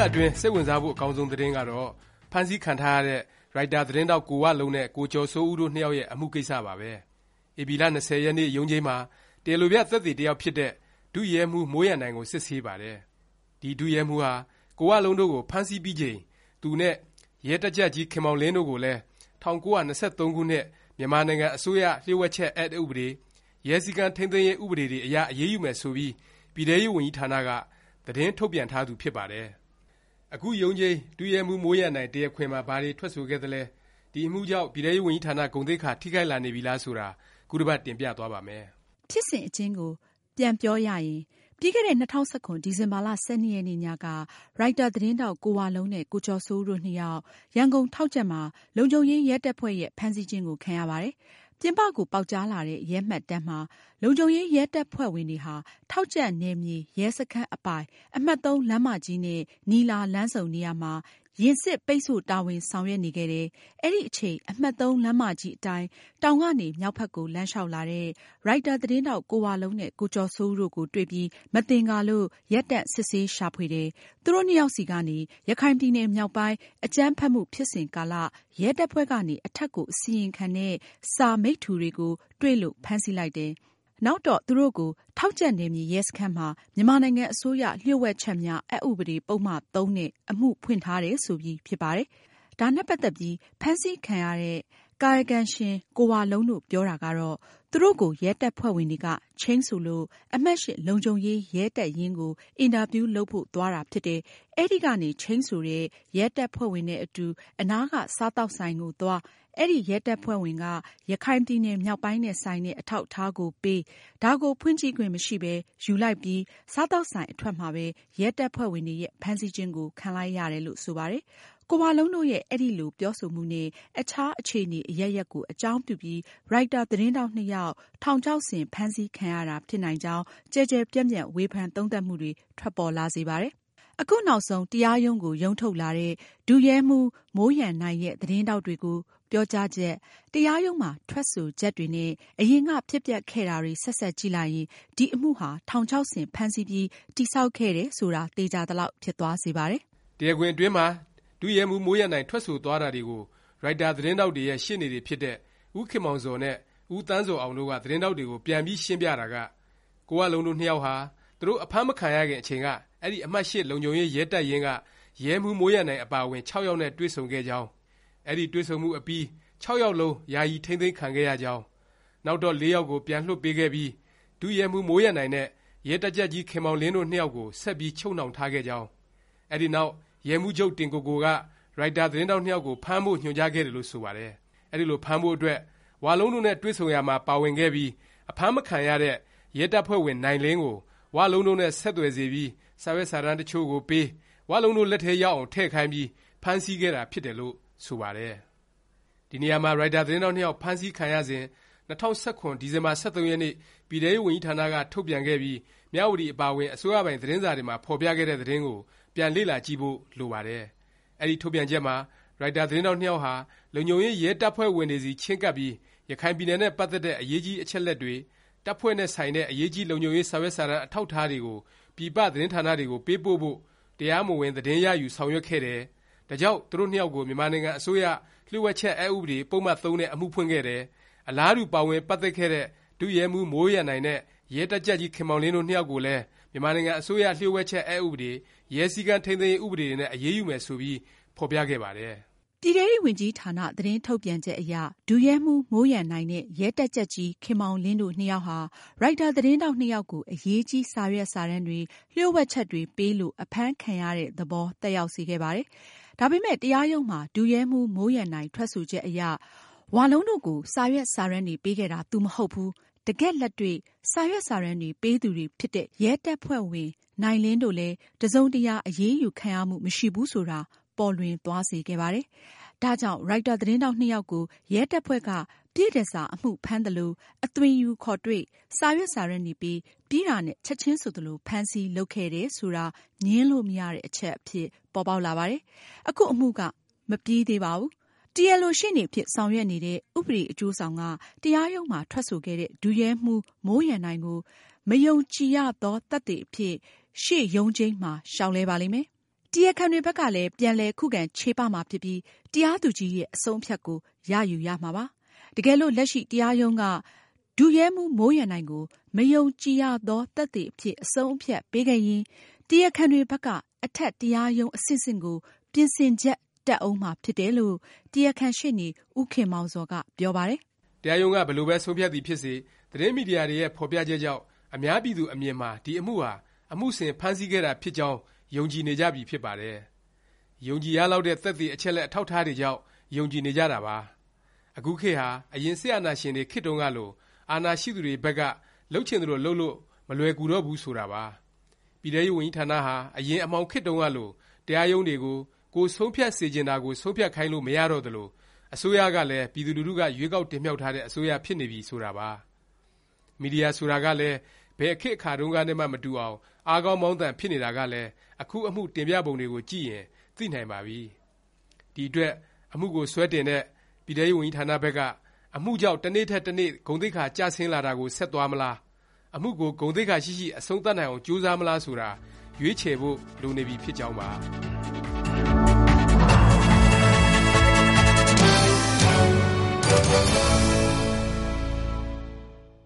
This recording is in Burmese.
ပတ်အတွင်းစိတ်ဝင်စားဖို့အကောင်းဆုံးသတင်းကတော့ဖမ်းဆီးခံထားရတဲ့ရိုက်တာသတင်းထောက်ကိုဝလုံးနဲ့ကိုကျော်စိုးဦးတို့နှစ်ယောက်ရဲ့အမှုကိစ္စပါပဲ။ဧပြီလ၂၀ရက်နေ့ရုံးချိန်းမှာတရားလိုပြသက်သေတစ်ယောက်ဖြစ်တဲ့ဒုရဲမှူးမိုးရန်နိုင်ကိုစစ်ဆေးပါတယ်။ဒီဒုရဲမှူးဟာကိုဝလုံးတို့ကိုဖမ်းဆီးပြီးချိန်သူနဲ့ရဲတပ်ကြပ်ကြီးခင်မောင်လင်းတို့ကိုလည်း၁၉၂၃ခုနှစ်မြန်မာနိုင်ငံအစိုးရလျှို့ဝှက်ချက်အက်ဥပဒေ၊ရဲစည်းကမ်းထိမ်းသိမ်းရေးဥပဒေတွေအရအရေးယူမယ်ဆိုပြီးပြည်ထဲရေးဝန်ကြီးဌာနကသတင်းထုတ်ပြန်ထားသူဖြစ်ပါတယ်။ အခုရုံးချိန်း ဒုရဲမှူး မိုးရန်နိုင် တရားခွင်မှာ ဘာတွေ ထွက်ဆိုခဲ့သလဲ၊ဒီအမှုကြောင့် ပြည်ထဲရေးဝန်ကြီးဌာန ဂုဏ်သိက္ခာ ထိခိုက်လာနေပြီလား ဆိုတာ ခုတစ်ပတ် တင်ပြသွားပါ့မယ်။ဖြစ်စဉ်အကျဉ်းကို ပြန်ပြောရရင် ပြီးခဲ့တဲ့ ၂၀၁၇ ဒီဇင်ဘာ ၁၂ ရက်နေ့ညက ရိုက်တာ သတင်းထောက် ကိုဝလုံးနဲ့ ကိုကျော်စိုးဦးတို့နှစ်ယောက် ရန်ကုန် ထောက်ကြံ့မှာ လုံခြုံရေးရဲတပ်ဖွဲ့ရဲ့ ဖမ်းဆီးခြင်းကို ခံရပါတယ်။ ပြင်ပကို ပေါက်ကြားလာတဲ့ ရဲမှတ်တမ်းမှာ လုံခြုံရေးရဲတပ်ဖွဲ့ဝင်တွေဟာ ထောက်ကြံ့နယ်မြေ ရဲစခန်းအပိုင် အမှတ်၃လမ်းမကြီးနဲ့ နီလာလမ်းဆုံနေရာမှာ ယာဉ်စစ်ပိတ်ဆို့တာဝန်ဆောင်ရွက်နေခဲ့တယ်။အဲဒီအချိန်အမှတ်၃လမ်းမကြီးအတိုင်းတောင်ကနေမြောက်ဘက်ကိုလမ်းလျောက်လာတဲ့ရိုက်တာသတင်းထောက်ကိုဝလုံးနဲ့ကိုကျော်စိုးဦးတို့ကိုတွေ့ပြီးမသင်္ကာလို့ရပ်တန့်စစ်ဆေးရှာဖွေတယ်။သူတို့နှစ်ယောက်ဆီကနေရခိုင်ပြည်နယ်မြောက်ပိုင်းအကြမ်းဖက်မှုဖြစ်စဉ်ကာလရဲတပ်ဖွဲ့ကနေအထက်ကိုအစီရင်ခံတဲ့စာမိတ္တူတွေကိုတွေ့လို့ဖမ်းဆီးလိုက်တယ်။ နောက်တော့ သူတို့ကို ထောက်ကြံ့နယ်မြေ ရဲစခန်းမှာ မြန်မာနိုင်ငံအစိုးရ လျှို့ဝှက်ချက်များ အက်ဥပဒေ ပုဒ်မ ၃ နဲ့ အမှုဖွင့်ထားတယ် ဆိုပြီး ဖြစ်ပါတယ်။ဒါနဲ့ ပတ်သက်ပြီး ဖမ်းဆီးခံရတဲ့ ကာယကံရှင် ကိုဝလုံးတို့ ပြောတာကတော့ သူတို့ကို ရဲတပ်ဖွဲ့ဝင်တွေက ချိန်းဆိုလို့ အမှတ်၈ လုံခြုံရေးရဲတပ်ရင်းကို အင်တာဗျူးလုပ်ဖို့ သွားတာဖြစ်တယ်။အဲဒီကနေ ချိန်းဆိုတဲ့ ရဲတပ်ဖွဲ့ဝင်နဲ့အတူ အနားက စားသောက်ဆိုင်ကိုသွား အဲဒီရဲတပ်ဖွဲ့ဝင်က ရခိုင်ပြည်နယ်မြောက်ပိုင်းနဲ့ဆိုင်တဲ့ အထောက်အထားကိုပေး၊ဒါကို ဖွင့်ကြည့်ခွင့်မရှိပဲ ယူလိုက်ပြီး စားသောက်ဆိုင်အထွက်မှာပဲ ရဲတပ်ဖွဲ့ဝင်တွေရဲ့ ဖမ်းဆီးခြင်းကို ခံလိုက်ရတယ်လို့ ဆိုပါတယ်။ ကိုဝလုံးတို့ရဲ့ အဲဒီလို ပြောဆိုမှုနဲ့ အခြား အခြေအနေ အရပ်ရပ်ကို အကြောင်းပြုပြီး ရိုက်တာ သတင်းထောက်နှစ်ယောက် ထောင်ချောက်ဆင် ဖမ်းဆီးခံရတာ ဖြစ်နိုင်ကြောင်း ကျယ်ကျယ်ပြန့်ပြန့် ဝေဖန်သုံးသပ်မှုတွေ ထွက်ပေါ်လာစေပါတယ်။အခုနောက်ဆုံး တရားရုံးကို ရုံးထုတ်လာတဲ့ ဒုရဲမှူးမိုးရန်နိုင်ရဲ့ သတင်းထောက်တွေကို ပြောကြားချက်၊တရားရုံးမှာ ထွက်ဆိုချက်တွေနဲ့ အရင်က ဖြစ်ပျက်ခဲ့တာတွေ ဆက်စပ်ကြည့်လိုက်ရင် ဒီအမှုဟာ ထောင်ချောက်ဆင် ဖမ်းဆီးပြီး တည်ဆောက်ခဲ့တယ်ဆိုတာ သေခြာသလောက် ဖြစ်သွားစေပါတယ်။တရားခွင်အတွင်းမှာ ဒုရဲမှူး မိုးရန်နိုင် ထွက်ဆိုသွားတာတွေကို ရိုက်တာ သတင်းထောက်တွေရဲ့ ရှေ့နေတွေဖြစ်တဲ့ ဦးခင်မောင်ဇော်နဲ့ ဦးသန်းဇော်အောင်တို့က သတင်းထောက်တွေကို ပြန်ပြီး ရှင်းပြတာက ကိုဝလုံးတို့နှစ်ယောက်ဟာ သူတို့ အဖမ်းမခံရခင် အချိန်က အဲဒီ အမှတ်၈ လုံခြုံရေး ရဲတပ်ရင်းက ရဲမှူး မိုးရန်နိုင် အပါအဝင် ၆ ယောက်နဲ့ တွေ့ဆုံခဲ့ကြောင်း အဲဒီ တွေ့ဆုံမှုအပြီး ၆ ယောက်လုံး ယာယီ ထိမ်းသိမ်းခံခဲ့ရကြောင်း နောက်တော့ ၄ ယောက်ကို ပြန်လွှတ်ပေးခဲ့ပြီး ဒုရဲမှူး မိုးရန်နိုင်နဲ့ ရဲတပ်ကြပ်ကြီး ခင်မောင်လင်းတို့နှစ်ယောက်ကို ဆက်ပြီး ချုပ်နှောင်ထားခဲ့ကြောင်း အဲဒီနောက် ရဲမှူးချုပ်တင်ကိုကိုက ရိုက်တာ သတင်းထောက်နှစ်ယောက်ကို ဖမ်းဖို့ ညွှန်ကြားခဲ့တယ်လို့ ဆိုပါတယ် အဲဒီလို ဖမ်းဖို့အတွက်ဝါလုံးတို့နဲ့ တွေ့ဆုံရာမှာ ပါဝင်ခဲ့ပြီး အဖမ်းမခံရတဲ့ ရဲတပ်ဖွဲ့ဝင် နိုင်လင်းကိုဝါလုံးတို့နဲ့ ဆက်သွယ်စေပြီး စာရွက်စာတမ်းတချို့ကိုပေးဝါလုံးတို့ လက်ထဲရောက်အောင် ထည့်ခိုင်းပြီး ဖမ်းဆီးခဲ့တာ ဖြစ်တယ်လို့ ဆိုပါတယ် ဒီနေရာမှာ ရိုက်တာ သတင်းထောက်နှစ်ယောက် ဖမ်းဆီးခံရစဉ် ၂၀၁၇ ဒီဇင်ဘာ ၁၃ ရက်နေ့ ပြည်ထဲရေးဝန်ကြီးဌာနက ထုတ်ပြန်ခဲ့ပြီး မြဝတီ အပါအဝင် အစိုးရပိုင် သတင်းစာတွေမှာ ဖော်ပြခဲ့တဲ့ သတင်းကို ပြန်လေ့လာကြည့်ဖို့ လိုပါတယ်။အဲဒီ ထုတ်ပြန်ချက်မှာ ရိုက်တာ သတင်းထောက်နှစ်ယောက်ဟာ လုံခြုံရေး ရဲတပ်ဖွဲ့ဝင်တွေဆီ ချဉ်းကပ်ပြီး ရခိုင်ပြည်နယ်နဲ့ ပတ်သက်တဲ့ အရေးကြီး အချက်အလက်တွေ၊တပ်ဖွဲ့နဲ့ ဆိုင်တဲ့ အရေးကြီး လုံခြုံရေး စာရွက်စာတမ်း အထောက်အထားတွေကို ပြည်ပ သတင်းဌာနတွေကို ပေးပို့ဖို့ တရားမဝင် သတင်းရယူ ဆောင်ရွက်ခဲ့တယ်။ဒါကြောင့် သူတို့နှစ်ယောက်ကို မြန်မာနိုင်ငံ အစိုးရ လျှို့ဝှက်ချက် အက်ဥပဒေ ပုဒ်မ ၃ နဲ့ အမှုဖွင့်ခဲ့တယ်။အလားတူ ပါဝင် ပတ်သက်ခဲ့တဲ့ ဒုရဲမှူးမိုးရန်နိုင်နဲ့ ရဲတပ်ကြပ်ကြီး ခင်မောင်လင်းတို့နှစ်ယောက်ကိုလည်း မြန်မာနိုင်ငံ အစိုးရ လျှို့ဝှက်ချက် အက်ဥပဒေ၊ရဲစည်းကမ်းထိမ်းသိမ်းရေး ဥပဒေတွေနဲ့ အရေးယူမယ် ဆိုပြီး ဖော်ပြခဲ့ပါတယ်။ပြည်ထဲရေးဝန်ကြီးဌာန သတင်းထုတ်ပြန်ချက်အရ ဒုရဲမှူး မိုးရန်နိုင်နဲ့ ရဲတပ်ကြပ်ကြီး ခင်မောင်လင်းတို့ နှစ်ယောက်ဟာ ရိုက်တာ သတင်းထောက်နှစ်ယောက်ကို အရေးကြီး စာရွက်စာတမ်းတွေ၊လျှို့ဝှက်ချက်တွေပေးလို့ အဖမ်းခံရတဲ့ သဘော သက်ရောက်စေခဲ့ပါတယ်။ဒါပေမယ့် တရားရုံးမှာ ဒုရဲမှူး မိုးရန်နိုင် ထွက်ဆိုချက်အရ ဝလုံးတို့ကို စာရွက်စာတမ်းတွေပေးခဲ့တာ သူမဟုတ်ဘူး၊တကယ့်လက်တွေ့ စာရွက်စာတမ်းတွေပေးသူတွေဖြစ်တဲ့ ရဲတပ်ဖွဲ့ဝင် နိုင်လင်းတို့လည်း တစ်စုံတစ်ရာ အရေးယူခံရမှု မရှိဘူးဆိုတာ ပေါ်လွင်သွားစေခဲ့ပါတယ်။ဒါကြောင့် ရိုက်တာ သတင်းထောက်နှစ်ယောက်ကို ရဲတပ်ဖွဲ့က ပြည့်တန်ဆာ အမှုဖမ်းသလို အသွင်ယူခေါ်တွေ့ စာရွက်စာတမ်းတွေပေး ပြီးတာနဲ့ ချက်ခြင်းဆိုသလို ဖမ်းဆီး လုပ်ခဲ့တယ်ဆိုတာ ငြင်းလို့မရတဲ့ အချက်အဖြစ် ပေါ်ပေါက်လာပါတယ်။အခုအမှုက မပြီးသေးပါဘူး။ တရားလိုရှေ့နေအဖြစ် ဆောင်ရွက်နေတဲ့ ဥပဒေအကျိုးဆောင်က တရားရုံးမှာ ထွက်ဆိုခဲ့တဲ့ ဒုရဲမှူး မိုးရန်နိုင်ကို မယုံကြည်ရသော သက်သေအဖြစ် ရှေ့ရုံးချိန်းမှာ လျောက်လဲပါလိမ့်မယ်။တရားခံတွေဘက်ကလည်း ပြန်လည် ခုခံချေပမှာဖြစ်ပြီး တရားသူကြီးရဲ့ အဆုံးအဖြတ်ကို ရယူရမှာပါ။တကယ်လို့ လက်ရှိ တရားရုံးက ဒုရဲမှူး မိုးရန်နိုင်ကို မယုံကြည်ရသော သက်သေအဖြစ် အဆုံးအဖြတ်ပေးခဲ့ရင် တရားခံတွေဘက်က အထက်တရားရုံး အဆင့်ဆင့်ကို ပြင်ဆင်ချက် တက်ဦးမှာဖြစ်တယ်လို့ တရားခံရှေ့နေ ဦးခင်မောင်ဇော်က ပြောပါတယ်။တရားရုံးက ဘယ်လိုပဲ ဆုံးဖြတ်သည်ဖြစ်စေ၊သတင်းမီဒီယာတွေရဲ့ ဖော်ပြချက်ကြောင့် အများပြည်သူ အမြင်မှာ ဒီအမှုဟာ အမှုဆင် ဖမ်းဆီးခဲ့တာ ဖြစ်ကြောင်း ယုံကြည်နေကြပြီ ဖြစ်ပါတယ်။ယုံကြည်ရလောက်တဲ့ သက်သေ အချက်အလက် အထောက်အထားတွေကြောင့် ယုံကြည်နေကြတာပါ။အခုခေတ်ဟာ အရင် စစ်အာဏာရှင်တွေ ခေတ်တုန်းကလို အာဏာရှိသူတွေဘက်က လုပ်ချင်သလို လုပ်လို့ မလွယ်ကူတော့ဘူး ဆိုတာပါ။ပြည်ထဲရေးဝန်ကြီးဌာနဟာ အရင် အမှောင်ခေတ်တုန်းကလို တရားရုံးတွေကို ကိုယ်ဆုံးဖြတ်စေချင်တာကို ဆုံးဖြတ်ခိုင်းလို့ မရတော့သလို၊အစိုးရကလည်း ပြည်သူလူထုက ရွေးကောက်တင်မြှောက်ထားတဲ့ အစိုးရ ဖြစ်နေပြီ ဆိုတာပါ။မီဒီယာ ဆိုတာကလည်း ဘယ်ခေတ်အခါတုန်းကနဲ့မှ မတူအောင် အားကောင်းမောင်းသန် ဖြစ်နေတာကလည်း အခု အမှုတင်ပြပုံတွေကိုကြည့်ရင် သိနိုင်ပါပြီ။ဒီအတွက် အမှုကို စွဲတင်တဲ့ ပြည်ထဲရေးဝန်ကြီးဌာနဘက်က အမှုကြောင့် တစ်နေ့ထက်တစ်နေ့ ဂုဏ်သိက္ခာ ကျဆင်းလာတာကို ဆက်သွားမလား၊အမှုကို ဂုဏ်သိက္ခာရှိရှိ အဆုံးသတ်နိုင်အောင် ကြိုးစားမလား ဆိုတာ ရွေးချယ်ဖို့ လိုနေပြီ ဖြစ်ကြောင်းပါ Música